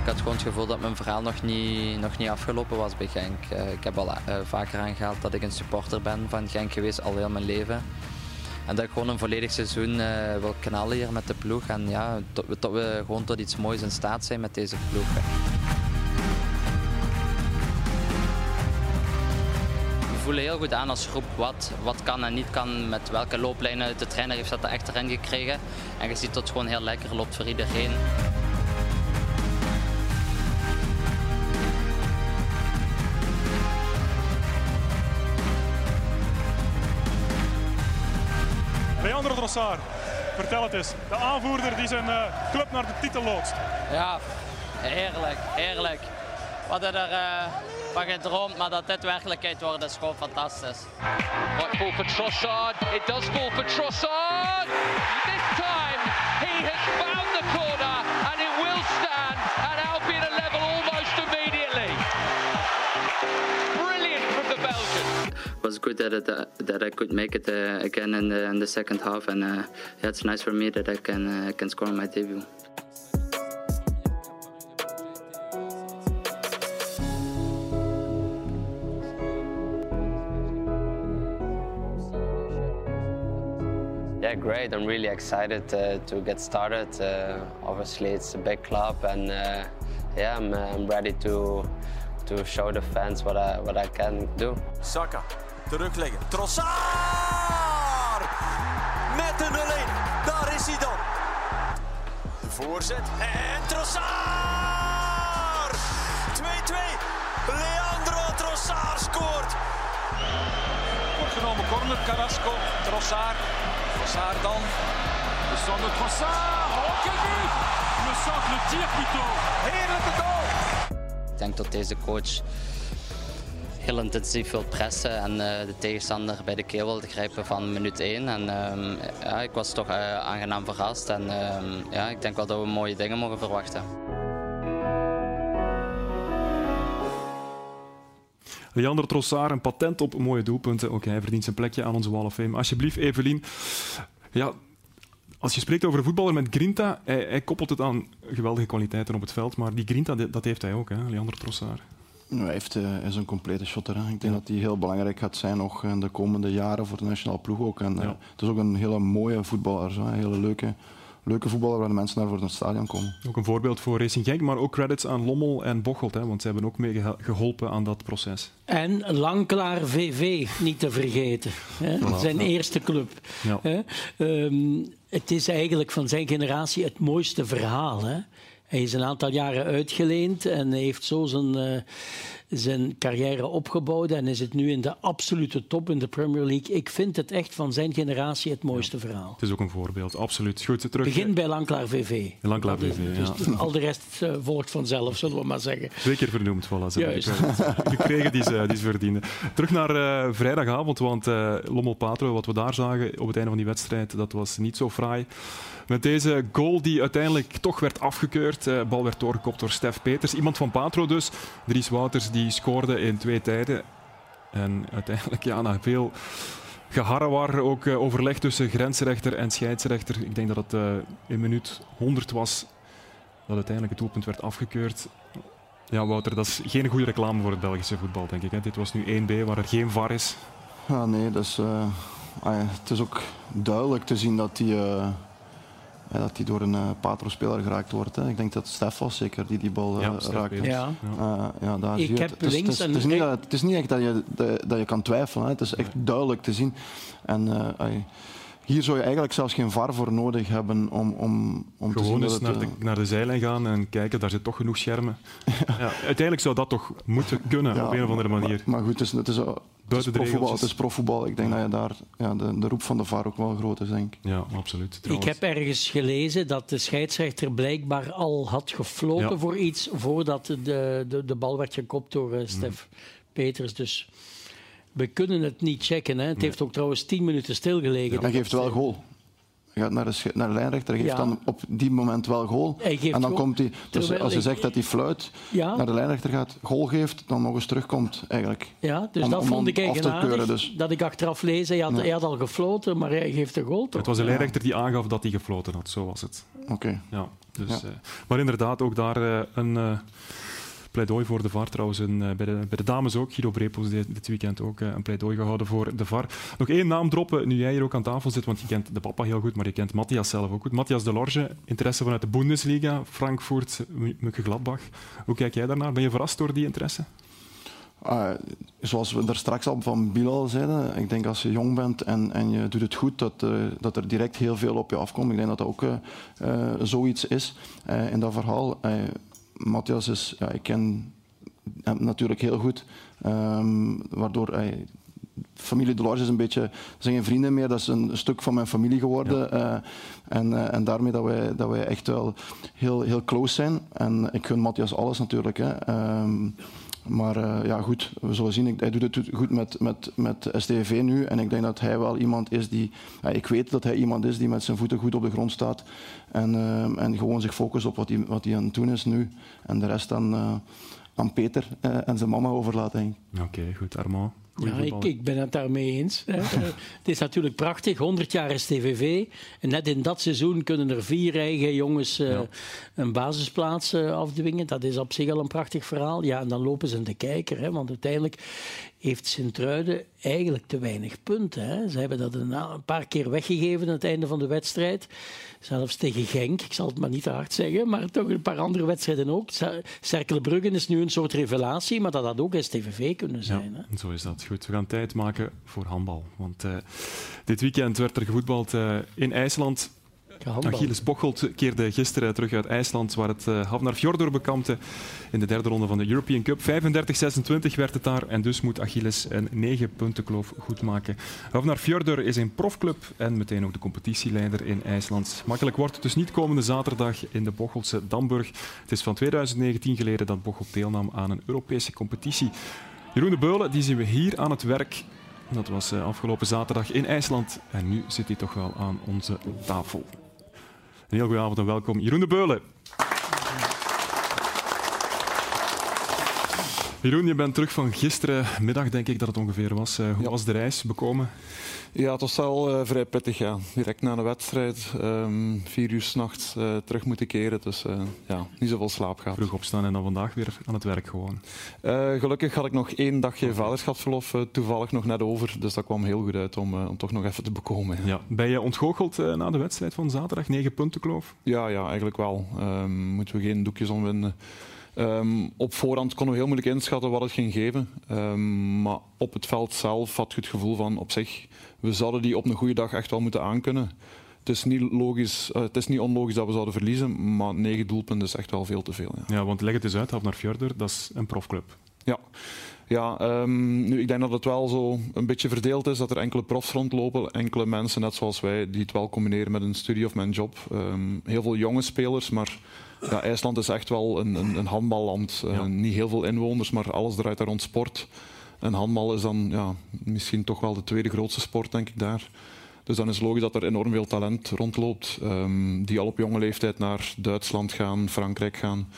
Ik had gewoon het gevoel dat mijn verhaal nog niet, nog niet afgelopen was bij Genk. ik heb al vaker aangehaald dat ik een supporter ben van Genk geweest al heel mijn leven. En dat ik gewoon een volledig seizoen wil knallen hier met de ploeg. En ja, dat we gewoon tot iets moois in staat zijn met deze ploeg. Voelen heel goed aan als groep wat, wat kan en niet kan, met welke looplijnen. De trainer heeft dat er echt erin gekregen. En je ziet dat het gewoon heel lekker loopt voor iedereen. Leandro Trossard, vertel het eens. De aanvoerder die zijn uh, club naar de titel loodst. Ja, heerlijk, heerlijk. We hadden er uh, van gedroomd, maar dat dit werkelijkheid wordt is gewoon fantastisch. Right ball for Trossard. It does fall for Trossard. This time he has found the corner and it will stand at Albion level almost immediately. Brilliant from the Belgian. It was good that it, uh, that I could make it uh, again in the, in the second half, and uh, yeah, it's nice for me that I can uh, can score on my debut. Great. I'm really excited uh, to get started. Uh, obviously, it's a big club, and uh, yeah, I'm, I'm ready to to show the fans what I what I can do. Saka, terugleggen. Trossard! Met de 0-1. Daar is hij dan. De voorzet en Trossard! 2-2. Leandro Trossard scoort. Wordt genomen corner, Carrasco, Trossard. Trossard dan. De zonder Trossard. Oh, quel but! Le centre, le tir plutôt. Heerlijke goal. Ik denk dat deze coach heel intensief wil pressen en uh, de tegenstander bij de keel wil grijpen van minuut 1. En uh, ja, ik was toch uh, aangenaam verrast en ehm, ja, ik denk wel dat we mooie dingen mogen verwachten. Leander Trossard, een patent op mooie doelpunten. Ook hij verdient zijn plekje aan onze Wall of Fame. Alsjeblieft, Evelien. Ja, als je spreekt over een voetballer met grinta, hij, hij, koppelt het aan geweldige kwaliteiten op het veld, maar die grinta, dat heeft hij ook, hè, Leander Trossard. hij, heeft, uh, is een complete shotter. Hè. Ik denk ja. dat hij heel belangrijk gaat zijn nog in de komende jaren voor de nationale ploeg ook. En, ja. uh, het is ook een hele mooie voetballer, zo, een hele leuke, leuke voetballer waar de mensen naar voor het stadion komen. Ook een voorbeeld voor Racing Genk, maar ook credits aan Lommel en Bocholt, hè, want ze hebben ook mee geholpen aan dat proces. En Langklaar VV, niet te vergeten. Hè? Voilà, zijn ja. eerste club. Ja. Hè? Um, het is eigenlijk van zijn generatie het mooiste verhaal. Hè? Hij is een aantal jaren uitgeleend en heeft zo zijn, uh, zijn carrière opgebouwd en is het nu in de absolute top in de Premier League. Ik vind het echt van zijn generatie het mooiste ja, verhaal. Het is ook een voorbeeld, absoluut. Goed, terug. Begin bij Langklaar VV. Langklaar VV, dus ja. Al de rest uh, volgt vanzelf, zullen we maar zeggen. Twee keer vernoemd, voilà. Ze hebben gekregen die ze, die ze verdienen. Terug naar uh, vrijdagavond, want uh, Lommel Patro, wat we daar zagen op het einde van die wedstrijd, dat was niet zo fraai. Met deze goal die uiteindelijk toch werd afgekeurd. De bal werd doorgekopt door Stef Peters. Iemand van Patro dus. Dries Wouters die scoorde in twee tijden. En uiteindelijk, ja, na veel geharrewar, ook uh, overleg tussen grensrechter en scheidsrechter. Ik denk dat het uh, in minuut 100 was dat uiteindelijk het doelpunt werd afgekeurd. Ja, Wouter, dat is geen goede reclame voor het Belgische voetbal, denk ik. Hè? Dit was nu 1B, waar er geen VAR is. Ja, nee, dat is, ah ja, het is ook duidelijk te zien dat die ja, dat die door een uh, Patro-speler geraakt wordt. Hè. Ik denk dat Stef was zeker die die bal uh, ja, raakte. Ja. Uh, ja, daar ik zie heb het. Links het, is, het, is niet, het is niet echt dat je, dat, dat je kan twijfelen. Hè. Het is echt duidelijk te zien. En hier zou je eigenlijk zelfs geen VAR voor nodig hebben om, om, om Gewoon te zien eens dat naar, het, de, naar de zijlijn gaan en kijken, daar zit toch genoeg schermen. ja, uiteindelijk zou dat toch moeten kunnen ja, op een of andere manier. Maar, maar goed, het is, het is, het is Buiten de profvoetbal. Het is profvoetbal. Ik denk dat je daar ja, de, de roep van de VAR ook wel groot is, denk ik. Ja, absoluut. Ik heb ergens gelezen dat de scheidsrechter blijkbaar al had gefloten Ja. voor iets voordat de, de, de bal werd gekopt door eh, Stef Peters. Dus we kunnen het niet checken. Hè. Het heeft ook trouwens tien minuten stilgelegen. Hij geeft wel goal. Hij gaat naar de, naar de lijnrechter, geeft Ja. dan op die moment wel goal. En dan goal, komt hij, dus terwijl als je zegt dat hij fluit, Ja. naar de lijnrechter gaat, goal geeft, dan nog eens terugkomt eigenlijk. Ja, dus Om- dat om vond ik eigenlijk keuren, dus. Dat ik achteraf lees, hij had, Ja. hij had al gefloten, maar hij geeft de goal toch? Het was de lijnrechter die aangaf dat hij gefloten had, zo was het. Oké. Ja, dus, Ja. eh, maar inderdaad, ook daar eh, een eh, pleidooi voor de VAR. Trouwens, een, eh, bij, de, bij de dames ook. Guido Brepels dit, dit weekend ook eh, een pleidooi gehouden voor de VAR. Nog één naam droppen, nu jij hier ook aan tafel zit, want je kent de papa heel goed, maar je kent Matthias zelf ook goed. Matthias Delorge, interesse vanuit de Bundesliga, Frankfurt, Mönchengladbach. Hoe kijk jij daarnaar? Ben je verrast door die interesse? uh, zoals we er straks al van Bilal zeiden, ik denk als je jong bent en, en je doet het goed, dat, uh, dat er direct heel veel op je afkomt. Ik denk dat dat ook zoiets is in dat verhaal. Matthias is, ja, ik ken hem natuurlijk heel goed, um, waardoor hij familie Delors is een beetje, zijn geen vrienden meer, dat is een stuk van mijn familie geworden. Ja. Uh, en, uh, en daarmee dat wij, dat wij echt wel heel, heel close zijn. En ik gun Matthias alles natuurlijk. Hè. Um, maar uh, ja, goed, we zullen zien. Hij doet het goed met, met, met STV nu. En ik denk dat hij wel iemand is die. Ik weet dat hij iemand is die met zijn voeten goed op de grond staat. En, en gewoon zich focust op wat hij, wat hij aan het doen is nu. En de rest dan aan Peter en zijn mama overlaten. Oké, goed. Armand? Ja, ik, ik, ben het daarmee eens. Hè. het is natuurlijk prachtig, 100 jaar STVV. En net in dat seizoen kunnen er vier eigen jongens uh, ja. een basisplaats uh, afdwingen. Dat is op zich al een prachtig verhaal. Ja, en dan lopen ze in de kijker. Hè, want uiteindelijk heeft Sint-Truiden eigenlijk te weinig punten. Hè. Ze hebben dat een, paar keer weggegeven aan het einde van de wedstrijd. Zelfs tegen Genk, ik zal het maar niet te hard zeggen, maar toch een paar andere wedstrijden ook. Cerkelbruggen is nu een soort revelatie, maar dat had ook STVV kunnen zijn. Ja, hè. Zo is dat. Goed, we gaan tijd maken voor handbal. Want uh, dit weekend werd er gevoetbald uh, in IJsland. Achilles Bocholt keerde gisteren terug uit IJsland, waar het uh, Havnar Fjordor bekampte in de derde ronde van de European Cup. 35-26 werd het daar en dus moet Achilles een 9 punten kloof goed maken. Havnar Fjordor is een profclub en meteen ook de competitieleider in IJsland. Makkelijk wordt het dus niet komende zaterdag in de Bocholte Damburg. Het is van 2019 geleden dat Bocholt deelnam aan een Europese competitie. Jeroen de Beulen die zien we hier aan het werk. Dat was uh, afgelopen zaterdag in IJsland en nu zit hij toch wel aan onze tafel. Een heel goede avond en welkom, Jeroen de Beulen. Jeroen, je bent terug van gisterenmiddag, denk ik dat het ongeveer was. Uh, hoe ja. was de reis bekomen? Ja, het was wel uh, vrij pittig. Ja. Direct na de wedstrijd, um, vier uur s'nachts uh, terug moeten keren. Dus uh, ja, niet zoveel slaap gehad. Vroeg opstaan en dan vandaag weer aan het werk gewoon. gelukkig had ik nog één dagje okay. vaderschapsverlof toevallig nog net over. Dus dat kwam heel goed uit om, om toch nog even te bekomen. Ja. Ben je ontgoocheld na de wedstrijd van zaterdag? Negen punten kloof? Ja, ja eigenlijk wel. Um, moeten we geen doekjes omwinden. Um, op voorhand konden we heel moeilijk inschatten wat het ging geven. Um, maar op het veld zelf had je het gevoel van op zich, we zouden die op een goede dag echt wel moeten aankunnen. Het is niet, logisch, uh, het is niet onlogisch dat we zouden verliezen, maar negen doelpunten is echt wel veel te veel. Ja, ja want leg het eens uit, naar Fjorder, dat is een profclub. Ja, ja um, nu, ik denk dat het wel zo een beetje verdeeld is, dat er enkele profs rondlopen, enkele mensen, net zoals wij, die het wel combineren met een studie of met een job. Um, heel veel jonge spelers, maar ja, IJsland is echt wel een, een, een handballand. Uh, ja. Niet heel veel inwoners, maar alles draait daar rond sport. En handbal is dan ja, misschien toch wel de tweede grootste sport, denk ik, daar. Dus dan is het logisch dat er enorm veel talent rondloopt. Um, die al op jonge leeftijd naar Duitsland gaan, Frankrijk gaan.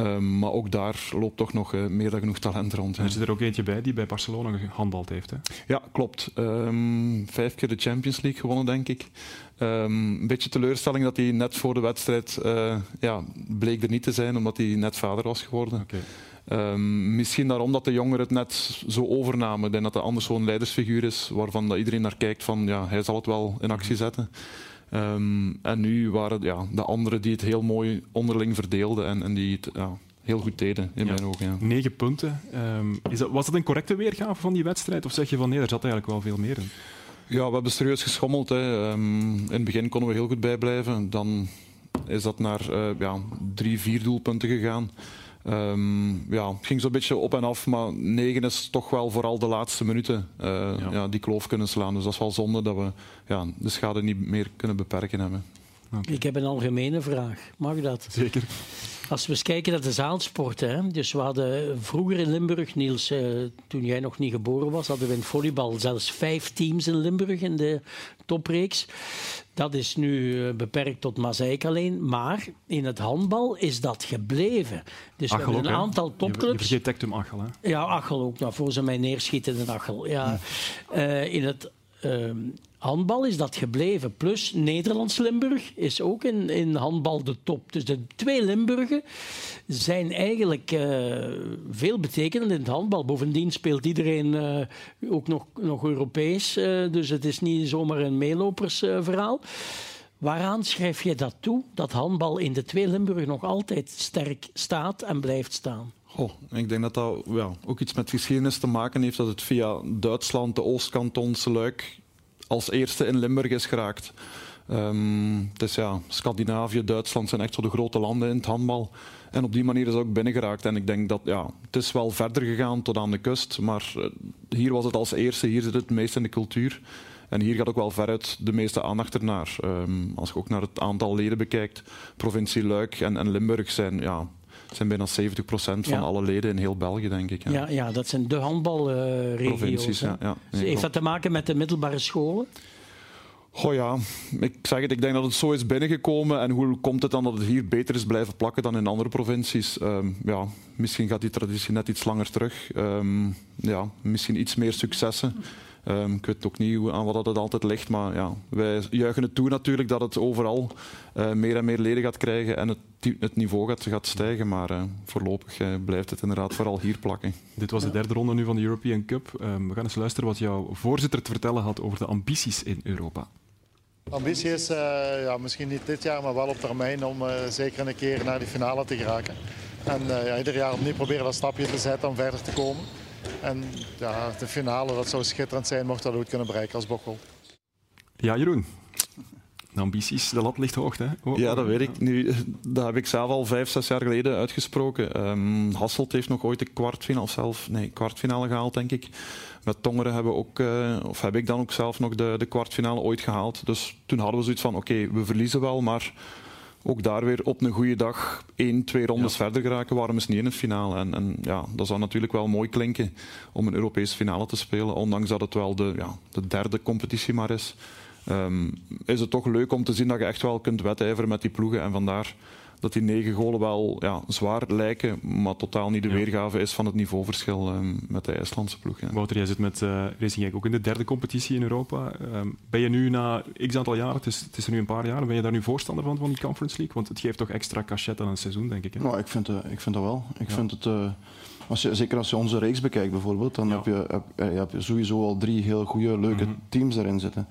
Um, maar ook daar loopt toch nog uh, meer dan genoeg talent rond. Er zit er ook eentje bij die bij Barcelona gehandbald heeft. Hè? Ja, klopt. Um, vijf keer de Champions League gewonnen, denk ik. Um, een beetje teleurstelling dat hij net voor de wedstrijd uh, ja, bleek er niet te zijn, omdat hij net vader was geworden. Okay. Um, misschien daarom dat de jongeren het net zo overnamen. Ik denk dat hij anders zo'n leidersfiguur is, waarvan dat iedereen naar kijkt van ja, hij zal het wel in actie zetten. Um, en nu waren ja, de anderen die het heel mooi onderling verdeelden en, en die het ja, heel goed deden, in ja. mijn ogen. Ja. Negen punten. Um, is dat, was dat een correcte weergave van die wedstrijd? Of zeg je van nee, er zat eigenlijk wel veel meer in? Ja, we hebben serieus geschommeld. Hè. Um, in het begin konden we heel goed bijblijven. Dan is dat naar uh, ja, drie, vier doelpunten gegaan. Um, ja, het ging zo'n beetje op en af, maar negen is toch wel vooral de laatste minuten uh, ja. Ja, die kloof kunnen slaan. Dus dat is wel zonde dat we ja, de schade niet meer kunnen beperken hebben. Okay. Ik heb een algemene vraag. Mag dat? Zeker. Als we eens kijken naar de zaalsporten. Hè? Dus we hadden vroeger in Limburg, Niels, eh, toen jij nog niet geboren was, hadden we in volleybal zelfs vijf teams in Limburg in de topreeks. Dat is nu beperkt tot Mazeik alleen. Maar in het handbal is dat gebleven. Dus Achel we hebben een ook, aantal topclubs. Je, je vergeet Achel, hè? Ja, Achel ook. Nou, voor ze mij neerschieten in Achel. Ja. Hm. Uh, in het uh, handbal is dat gebleven. Plus Nederlands-Limburg is ook in, in handbal de top. Dus de twee Limburgen zijn eigenlijk uh, veel betekenend in het handbal. Bovendien speelt iedereen uh, ook nog, nog Europees. Uh, dus het is niet zomaar een meelopersverhaal. Waaraan schrijf je dat toe, dat handbal in de twee Limburgen nog altijd sterk staat en blijft staan? Oh, ik denk dat dat ja, ook iets met geschiedenis te maken heeft dat het via Duitsland, de Oostkantons, Luik, als eerste in Limburg is geraakt. Um, dus ja, Scandinavië, Duitsland zijn echt zo de grote landen in het handbal. En op die manier is het ook binnengeraakt. En ik denk dat ja, het is wel verder gegaan tot aan de kust. Maar uh, hier was het als eerste, hier zit het meest in de cultuur. En hier gaat ook wel veruit de meeste aandacht ernaar. Um, als je ook naar het aantal leden bekijkt, provincie Luik en, en Limburg zijn ja, zijn bijna 70% van Ja. alle leden in heel België, denk ik. Ja. Ja, ja dat zijn de handbalregio's. Provincies, ja, ja. Nee, Heeft dat te maken met de middelbare scholen? Goh ja, ik zeg het, ik denk dat het zo is binnengekomen. En hoe komt het dan dat het hier beter is blijven plakken dan in andere provincies? Ehm, ja, misschien gaat die traditie net iets langer terug. Ehm, ja, misschien iets meer successen. Ehm, ik weet ook niet hoe, aan wat het altijd ligt, maar ja, wij juichen het toe natuurlijk dat het overal eh, meer en meer leden gaat krijgen en het, het niveau gaat, gaat stijgen. Maar eh, voorlopig eh, blijft het inderdaad vooral hier plakken. Dit was de derde ronde nu van de European Cup. Ehm, we gaan eens luisteren wat jouw voorzitter te vertellen had over de ambities in Europa. Ambitie is eh, ja, misschien niet dit jaar, maar wel op termijn om eh, zeker een keer naar die finale te geraken. En eh, ja, ieder jaar opnieuw proberen dat stapje te zetten om verder te komen. En ja, de finale, dat zou schitterend zijn mocht dat ooit kunnen bereiken als Bocholt. Ja, Jeroen. De ambities, de lat ligt hoog, hè? Oh, Ja, dat weet ik. Nu, dat heb ik zelf al vijf, zes jaar geleden uitgesproken. Ehm, Hasselt heeft nog ooit de kwartfinale, zelf, nee, kwartfinale gehaald, denk ik. Met Tongeren hebben we ook, eh, of heb ik dan ook zelf nog de, de kwartfinale ooit gehaald. Dus toen hadden we zoiets van, oké, we verliezen wel, maar ook daar weer op een goede dag één, twee rondes verder geraken. Waarom is niet in het finale? En, en ja, dat zou natuurlijk wel mooi klinken om een Europese finale te spelen, ondanks dat het wel de, ja, de derde competitie maar is. Ehm, is het toch leuk om te zien dat je echt wel kunt wedijveren met die ploegen. En vandaar dat die negen golen wel ja, zwaar lijken, maar totaal niet de weergave is van het niveauverschil ehm, met de IJslandse ploeg. Ja. Wouter, jij zit met eh Racing Genk ook in de derde competitie in Europa. Ehm, ben je nu na x aantal jaren, het is, het is er nu een paar jaar, ben je daar nu voorstander van, van die Conference League? Want het geeft toch extra cachet aan een seizoen, denk ik. Hè? Nou, ik, vind, eh, ik vind dat wel. Ik vind het, eh, als je, zeker als je onze reeks bekijkt bijvoorbeeld, dan heb, je, heb, je sowieso al drie heel goede, leuke Mhm. teams erin zitten.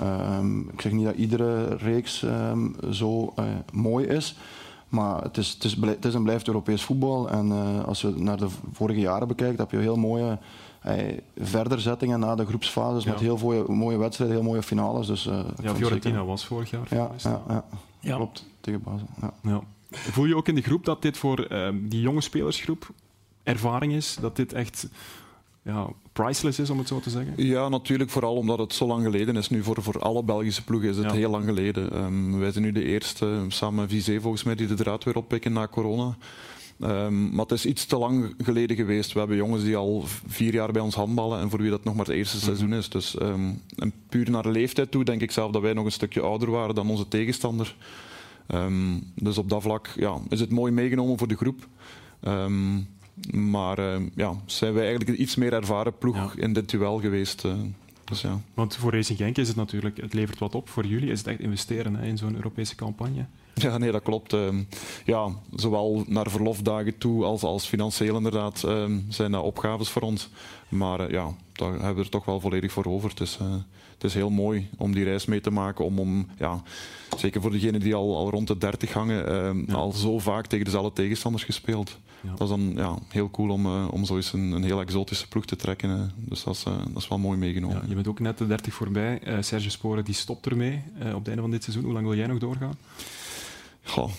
Ehm, ik zeg niet dat iedere reeks ehm, zo eh, mooi is. Maar het is, het, is, het is en blijft Europees voetbal. En eh, als je naar de vorige jaren bekijkt, heb je heel mooie eh, verderzettingen na de groepsfases. Ja. Met heel mooie, mooie wedstrijden, heel mooie finales. Dus, eh, Ja, Fiorentina zeker- was vorig jaar. Ja, ja, ja. klopt. Tegen Basel. Ja. Ja. Voel je ook in de groep dat dit voor ehm, die jonge spelersgroep ervaring is? Dat dit echt ja, priceless is, om het zo te zeggen? Ja, natuurlijk. Vooral omdat het zo lang geleden is. Nu voor, voor alle Belgische ploegen is het Ja. heel lang geleden. Ehm, wij zijn nu de eerste, samen met Vizé volgens mij, die de draad weer oppikken na corona. Ehm, maar het is iets te lang geleden geweest. We hebben jongens die al vier jaar bij ons handballen en voor wie dat nog maar het eerste seizoen is. Dus, ehm, en puur naar de leeftijd toe denk ik zelf dat wij nog een stukje ouder waren dan onze tegenstander. Ehm, dus op dat vlak ja, is het mooi meegenomen voor de groep. Ehm, maar ehm, ja, zijn wij eigenlijk een iets meer ervaren ploeg in dit duel geweest. eh. dus ja. Want voor Racing Genk is het natuurlijk, het levert wat op. Voor jullie is het echt investeren hè, in zo'n Europese campagne. Ja, nee, dat klopt. Ehm, ja, zowel naar verlofdagen toe als, als financieel inderdaad ehm, zijn dat opgaves voor ons. Maar eh, ja, daar hebben we er toch wel volledig voor over. Het is, eh, het is heel mooi om die reis mee te maken. Om, om, ja, zeker voor degenen die al, al rond de 30 hangen, ehm, al zo vaak tegen dezelfde tegenstanders gespeeld. Dat is dan ja, heel cool om, eh, om zo eens een, een heel exotische ploeg te trekken. Dus dat is, eh, dat is wel mooi meegenomen. Ja, je bent ook net de 30 voorbij. Eh, Serge Sporen die stopt ermee op het einde van dit seizoen. Hoe lang wil jij nog doorgaan? Goh,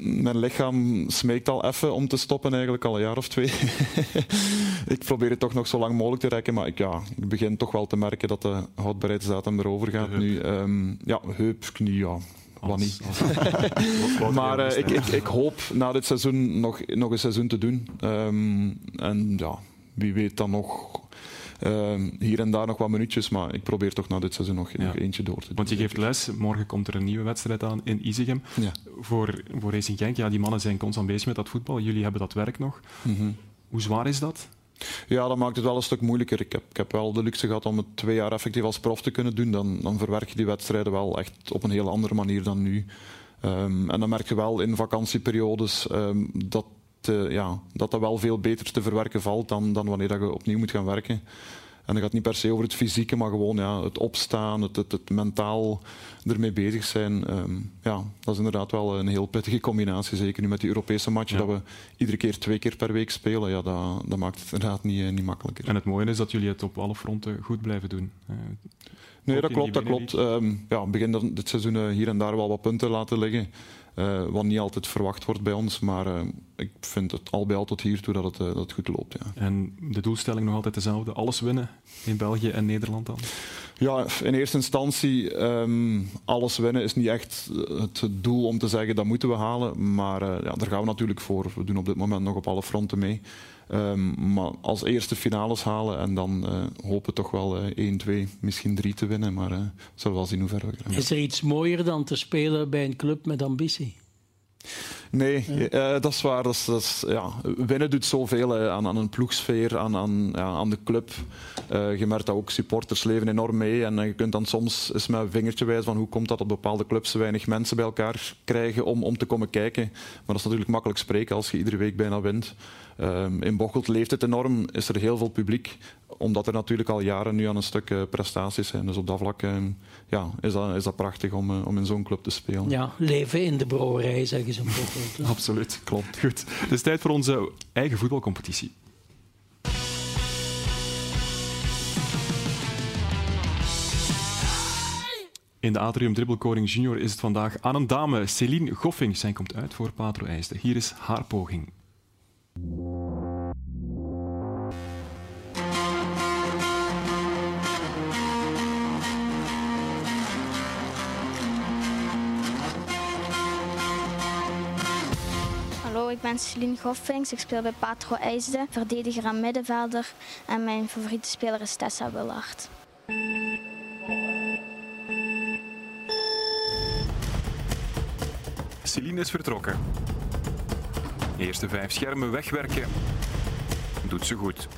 mijn lichaam smeekt al even om te stoppen, eigenlijk al een jaar of twee. ik probeer het toch nog zo lang mogelijk te rekken, maar ik, ja, ik begin toch wel te merken dat de houdbaarheidsdatum erover gaat nu. Ehm, ja, heup, knie, ja. Wat niet. maar eh, ik, ik, ik hoop na dit seizoen nog, nog een seizoen te doen. Ehm, en ja, wie weet dan nog ehm, hier en daar nog wat minuutjes, maar ik probeer toch na dit seizoen nog, nog eentje door te doen. Want je geeft les. Morgen komt er een nieuwe wedstrijd aan in Izegem. Ja. Voor, voor Racing Genk, ja, die mannen zijn constant bezig met dat voetbal. Jullie hebben dat werk nog. Mhm. Hoe zwaar is dat? Ja, dat maakt het wel een stuk moeilijker. Ik heb, ik heb wel de luxe gehad om het twee jaar effectief als prof te kunnen doen. Dan, dan verwerk je die wedstrijden wel echt op een heel andere manier dan nu. Ehm, en dan merk je wel in vakantieperiodes ehm, dat, eh, ja, dat dat wel veel beter te verwerken valt dan, dan wanneer dat je opnieuw moet gaan werken. En dat gaat niet per se over het fysieke, maar gewoon ja, het opstaan, het, het, het mentaal ermee bezig zijn. Ehm, ja, dat is inderdaad wel een heel pittige combinatie. Zeker nu met die Europese matchen, dat we iedere keer twee keer per week spelen. Ja, dat, dat maakt het inderdaad niet, eh, niet makkelijker. En het mooie is dat jullie het op alle fronten goed blijven doen. Eh, nee, dat klopt. Dat klopt. Um, ja, begin dit seizoen eh, hier en daar wel wat punten laten liggen. Uh, wat niet altijd verwacht wordt bij ons, maar uh, ik vind het al bij al tot hiertoe dat het, uh, dat het goed loopt. Ja. En de doelstelling nog altijd dezelfde? Alles winnen in België en Nederland dan? Ja, in eerste instantie um, alles winnen is niet echt het doel om te zeggen dat moeten we halen, maar ja, daar gaan we natuurlijk voor. We doen op dit moment nog op alle fronten mee. Um, maar als eerste finales halen en dan uh, hopen toch wel uh, 1, 2, misschien 3 te winnen. Maar uh, zullen we wel zien hoe ver we gaan. Is er iets mooier dan te spelen bij een club met ambitie? Nee, ja. dat is waar. Dat is, dat ja. Winnen doet zoveel aan, aan een ploegsfeer, aan, aan, ja, aan de club. je merkt dat ook supporters leven enorm mee. En je kunt dan soms eens met een vingertje wijzen van hoe komt dat dat bepaalde clubs weinig mensen bij elkaar krijgen om, om te komen kijken. Maar dat is natuurlijk makkelijk spreken als je iedere week bijna wint. Um, in Bocholt leeft het enorm, is er heel veel publiek, omdat er natuurlijk al jaren nu aan een stuk prestaties zijn. Dus op dat vlak uh, ja, is, dat, is dat prachtig om, uh, om in zo'n club te spelen. Ja, leven in de brouwerij, zeggen ze Bocholt. Absoluut, klopt. Goed. Het is tijd voor onze eigen voetbalcompetitie. In de Atrium Dribbelkoring Junior is het vandaag aan een dame, Céline Goffing. Zij komt uit voor Patro IJsde. Hier is haar poging. Hallo, ik ben Celine Goffings. Ik speel bij Patro IJsde, verdediger en middenvelder. En mijn favoriete speler is Tessa Willard. Celine is vertrokken. Eerste vijf schermen wegwerken. Doet ze goed.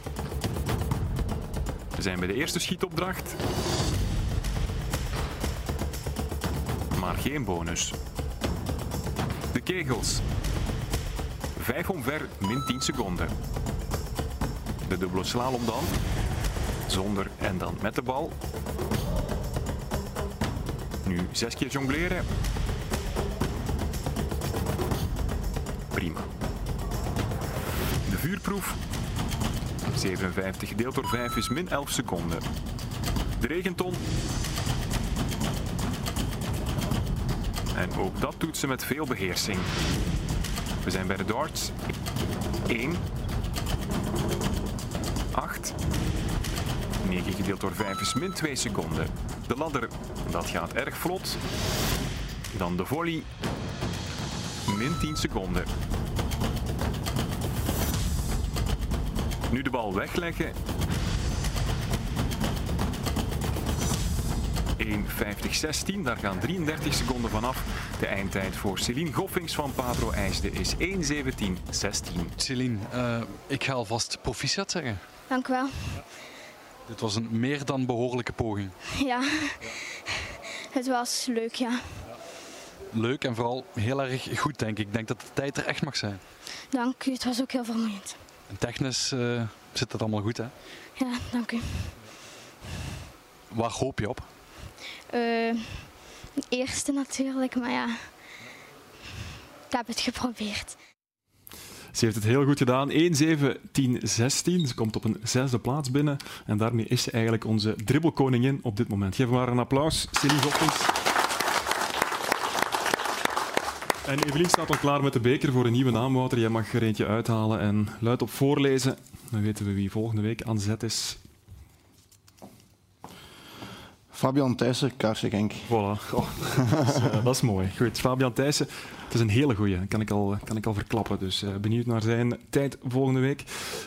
We zijn bij de eerste schietopdracht. Maar geen bonus. De kegels. Vijf omver, min 10 seconden. De dubbele slalom dan. Zonder en dan met de bal. Nu zes keer jongleren. Prima. De vuurproef. 57 gedeeld door 5 is min 11 seconden. De regenton. En ook dat doet ze met veel beheersing. We zijn bij de darts. 1. 8. 9 gedeeld door 5 is min 2 seconden. De ladder, dat gaat erg vlot. Dan de volley. Min 10 seconden. Nu de bal wegleggen. 1.50.16, daar gaan 33 seconden vanaf. De eindtijd voor Celine Goffings van Padro IJsde is 1.17.16. Celine, uh, ik ga alvast proficiat zeggen. Dank u wel. Dit was een meer dan behoorlijke poging. Ja, het was leuk, ja. Leuk en vooral heel erg goed, denk ik. Ik denk dat de tijd er echt mag zijn. Dank u, het was ook heel vermoeiend. En technisch uh, zit het allemaal goed, hè? Ja, dank u. Waar hoop je op? Uh, eerste natuurlijk, maar ja, ik heb het geprobeerd. Ze heeft het heel goed gedaan. 1, 7, 10, 16. Ze komt op een zesde plaats binnen. En daarmee is ze eigenlijk onze dribbelkoningin op dit moment. Geef maar een applaus, Celine Goppens. En Evelien staat al klaar met de beker voor een nieuwe naam, Wouter. Jij mag er eentje uithalen en luid op voorlezen. Dan weten we wie volgende week aan zet is. Fabian Thijssen, Kaarsje Genk. Voilà. Oh, dat, is, uh, dat, is, mooi. Goed, Fabian Thijssen. Het is een hele goeie, kan ik al, kan ik al verklappen. Dus uh, benieuwd naar zijn tijd volgende week.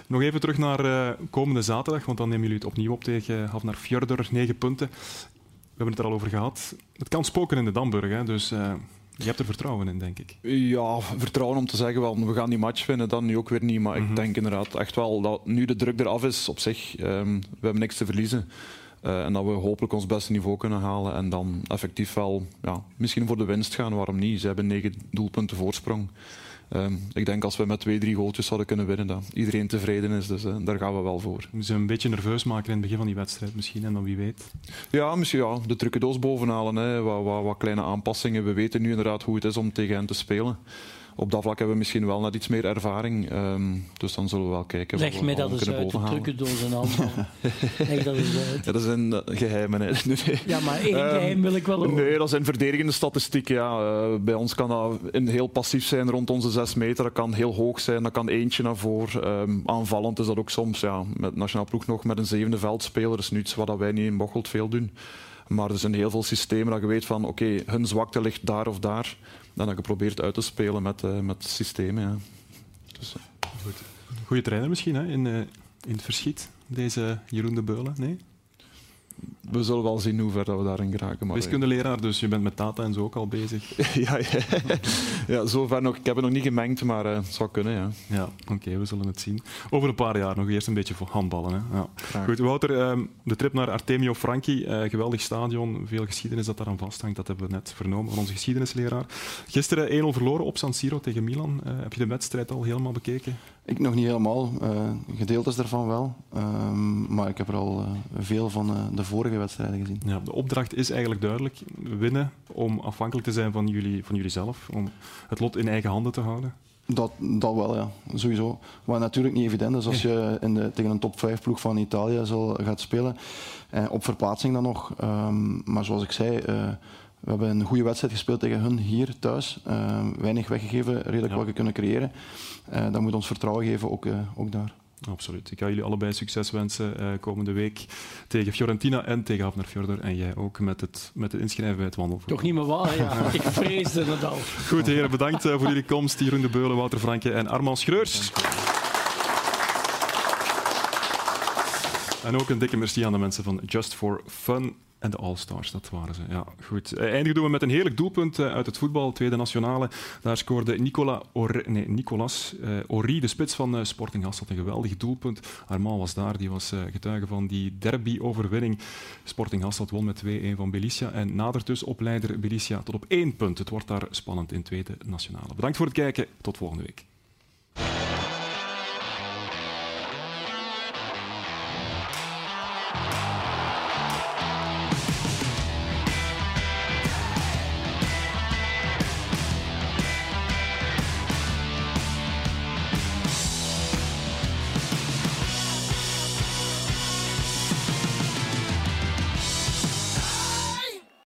Nog even terug naar uh, komende zaterdag, want dan nemen jullie het opnieuw op tegen Havnar Fjordur, 9 punten. We hebben het er al over gehad. Het kan spoken in de Damburg, hè, dus je hebt er vertrouwen in, denk ik. Ja, vertrouwen om te zeggen, wel, we gaan die match winnen, dan nu ook weer niet. Maar mm -hmm. ik denk inderdaad echt wel dat nu de druk eraf is op zich. Um, we hebben niks te verliezen. Uh, en dat we hopelijk ons beste niveau kunnen halen en dan effectief wel ja, misschien voor de winst gaan, waarom niet? Ze hebben negen doelpunten voorsprong. ehm, ik denk als we met twee, drie goaltjes zouden kunnen winnen, dat iedereen tevreden is. Dus eh, daar gaan we wel voor. Ze een beetje nerveus maken in het begin van die wedstrijd misschien, en dan wie weet. Ja, misschien ja, de trucendoos bovenhalen, hè. Wat, wat, wat kleine aanpassingen. We weten nu inderdaad hoe het is om tegen hen te spelen op dat vlak hebben we misschien wel net iets meer ervaring. Um, dus dan zullen we wel kijken. Leg mij dat eens uit, de trucendoos en allemaal. Leg dat eens uit. Ja, dat zijn uh, geheimen. Hè. Nee. Ja, maar één um, geheim wil ik wel horen. Nee, dat zijn verdedigende statistieken. Ja. Uh, bij ons kan dat heel passief zijn rond onze zes meter. Dat kan heel hoog zijn, dat kan eentje naar voren. Um, aanvallend is dat ook soms. Ja, met nationaal ploeg nog met een zevende veldspeler. Is nu iets wat wij niet in Bocholt veel doen. Maar er zijn heel veel systemen dat je weet van oké, okay, hun zwakte ligt daar of daar. Dan heb ik geprobeerd uit te spelen met, uh, met systemen. Ja. Dus. Goede trainer misschien hè? In, uh, in het verschiet, deze Jeroen de Beulen, nee? We zullen wel zien hoe ver we daarin geraken. Maar Wiskundeleraar, dus je bent met data en zo ook al bezig. ja, ja. ja, zover nog. Ik heb het nog niet gemengd, maar uh, het zou kunnen. Ja, ja oké, we zullen het zien. Over een paar jaar nog eerst een beetje voor handballen. Hè. Ja. Goed, Wouter, um, de trip naar Artemio Franchi, uh, geweldig stadion, veel geschiedenis dat daaraan vasthangt, dat hebben we net vernomen van onze geschiedenisleraar. Gisteren 1-0 verloren op San Siro tegen Milan. Uh, heb je de wedstrijd al helemaal bekeken? Ik nog niet helemaal. gedeeltes daarvan wel. Um, maar ik heb er al veel van de vorige wedstrijden gezien. Ja, de opdracht is eigenlijk duidelijk. Winnen om afhankelijk te zijn van jullie, van jullie zelf. Om het lot in eigen handen te houden. Dat, dat wel, ja. Sowieso. Wat natuurlijk niet evident is als je in de, tegen een top 5 ploeg van Italië zal, gaat spelen. Eh, op verplaatsing dan nog. Um, maar zoals ik zei, we hebben een goede wedstrijd gespeeld tegen hun hier thuis. Uh, weinig weggegeven, redelijk ja. wat we kunnen creëren. Uh, dat moet ons vertrouwen geven, ook, ook daar. Absoluut. Ik ga jullie allebei succes wensen uh, komende week tegen Fiorentina en tegen Hafnarfjordur. En jij ook met het, met het inschrijven bij het wandelvoer. Toch niet meer waar, ja. Ik vreesde het al. Goed, heren. Bedankt voor jullie komst. Jeroen de Beulen, Wouter Franke en Armand Schreurs. En ook een dikke merci aan de mensen van Just for Fun. En de All-Stars, dat waren ze. Ja, goed. Uh, eindigen doen we met een heerlijk doelpunt uh, uit het voetbal, tweede nationale. Daar scoorde Nicola nee, Nicolas uh, Ori, de spits van Sporting Hasselt, een geweldig doelpunt. Armand was daar, die was getuige van die derby-overwinning. Sporting Hasselt won met 2-1 van Belicia en nadert dus op leider Belicia tot op één punt. Het wordt daar spannend in tweede nationale. Bedankt voor het kijken, tot volgende week.